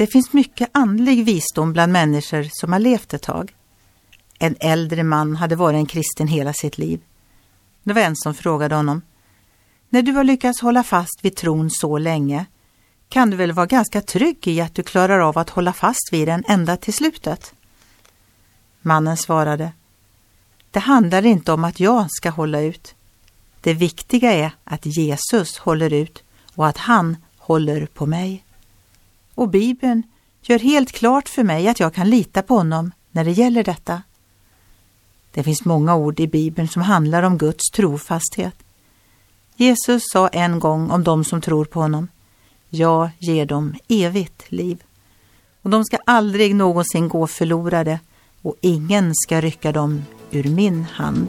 det finns mycket andlig visdom bland människor som har levt ett tag. En äldre man hade varit en kristen hela sitt liv. Det var en som frågade honom. När du har lyckats hålla fast vid tron så länge kan du väl vara ganska trygg i att du klarar av att hålla fast vid den ända till slutet? Mannen svarade. Det handlar inte om att jag ska hålla ut. Det viktiga är att Jesus håller ut och att han håller på mig. Och Bibeln gör helt klart för mig att jag kan lita på honom när det gäller detta. Det finns många ord i Bibeln som handlar om Guds trofasthet. Jesus sa en gång om dem som tror på honom. Jag ger dem evigt liv. Och de ska aldrig någonsin gå förlorade och ingen ska rycka dem ur min hand.